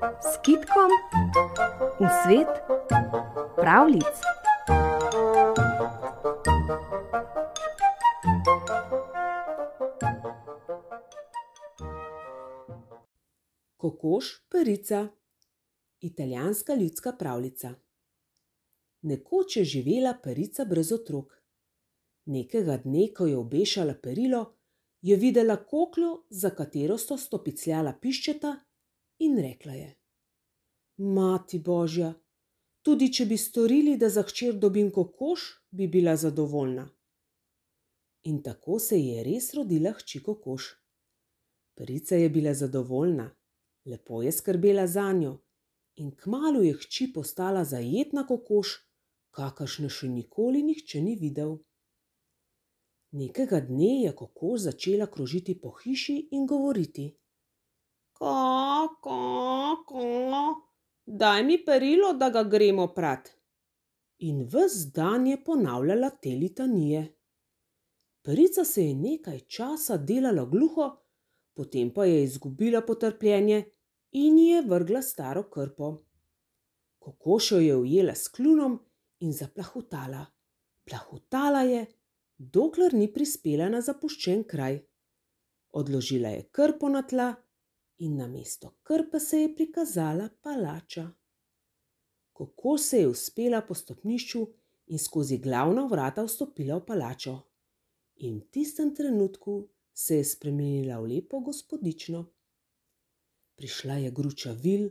s kitkom v svet pravlic. Kokoš perica, italijanska ljudska pravljica. Nekoč je živela perica brez otrok. Nekega dne, ko je obešala perilo, je videla kokljo, za katero sta stopicljala piščeta, in rekla je: Mati božja, tudi če bi storili, da za hčer dobim kokoš, bi bila zadovoljna. In tako se je res rodila hči kokoš. Perica je bila zadovoljna, lepo je skrbela za njo, in kmalu je hči postala zajetna kokoš, kakršne še nikoli nihče ni videl. Nekega dne je kokoš začela krožiti po hiši in govoriti: Ko, ko, daj mi perilo, da ga gremo prat. In ves dan je ponavljala te litanije. Perica se je nekaj časa delala gluho, potem pa je izgubila potrpljenje in ji je vrgla staro krpo. Kokoš jo je ujela s kljunom in zaplahutala. Plahutala je, dokler ni prispela na zapuščen kraj. Odložila je krpo na tla in na mesto krpe se je prikazala palača. Kako se je uspela po stopnišču in skozi glavna vrata vstopila v palačo. In v tistem trenutku se je spremenila v lepo gospodično. Prišla je gruča vil,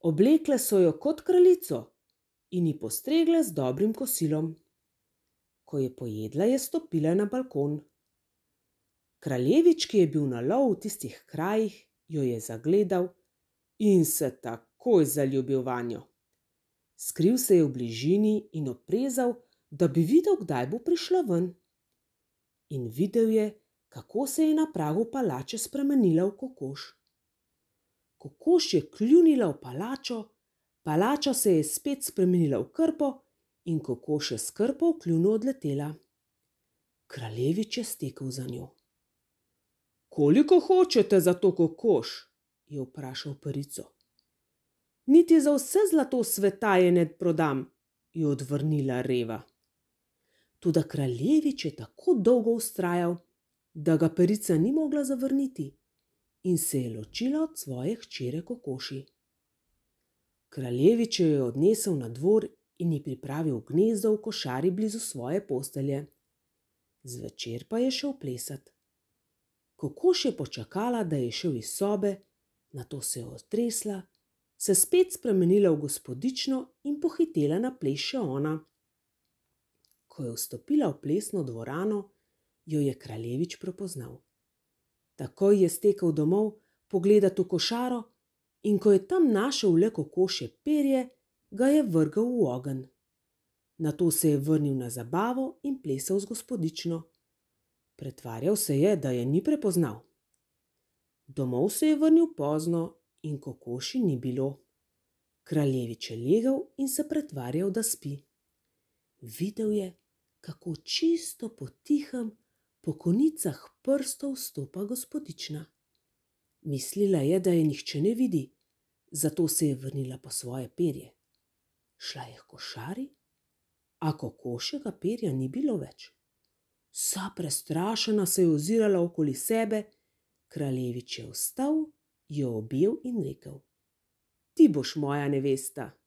oblekle so jo kot kraljico in ji postregle z dobrim kosilom. Ko je pojedla, je stopila na balkon. Kraljevič, ki je bil na lov v tistih krajih, jo je zagledal in se takoj zaljubil vanjo. Skril se je v bližini in oprezal, da bi videl, kdaj bo prišla ven. In videl je, kako se je na pragu palače spremenila v kokoš. Kokoš je kljunila v palačo, palača se je spet spremenila v krpo in kokoš je s krpo v kljunu odletela. Kraljevič je stekel za njo. Koliko hočete za to kokoš? je vprašal perico. Niti za vse zlato sveta je ne prodam, je odvrnila reva. Toda kraljevič je tako dolgo ustrajal, da ga perica ni mogla zavrniti in se je ločila od svoje hčere kokoši. Kraljevič jo je odnesel na dvor in ji pripravil gnezdo v košari blizu svoje postelje. Zvečer pa je šel plesati. Kokoš je počakala, da je šel iz sobe, na to se je otresla, se spet spremenila v gospodično in pohitela na ples še ona. Ko je vstopila v plesno dvorano, jo je kraljevič prepoznal. Takoj je stekel domov pogledati v košaro, in ko je tam našel le kokošje perje, ga je vrgel v ogenj. Na to se je vrnil na zabavo in plesal z gospodično. Pretvarjal se je, da je ni prepoznal. Domov se je vrnil pozno in kokoši ni bilo. Kraljevič je legel in se pretvarjal, da spi. Videl je, kako čisto potihem po konicah prstov stopa gospodična. Mislila je, da je nihče ne vidi, zato se je vrnila po svoje perje šla je k košari, a kokošjega perja ni bilo več. Vsa prestrašena se je ozirala okoli sebe, kraljevič je vstal, jo objel in rekel: Ti boš moja nevesta.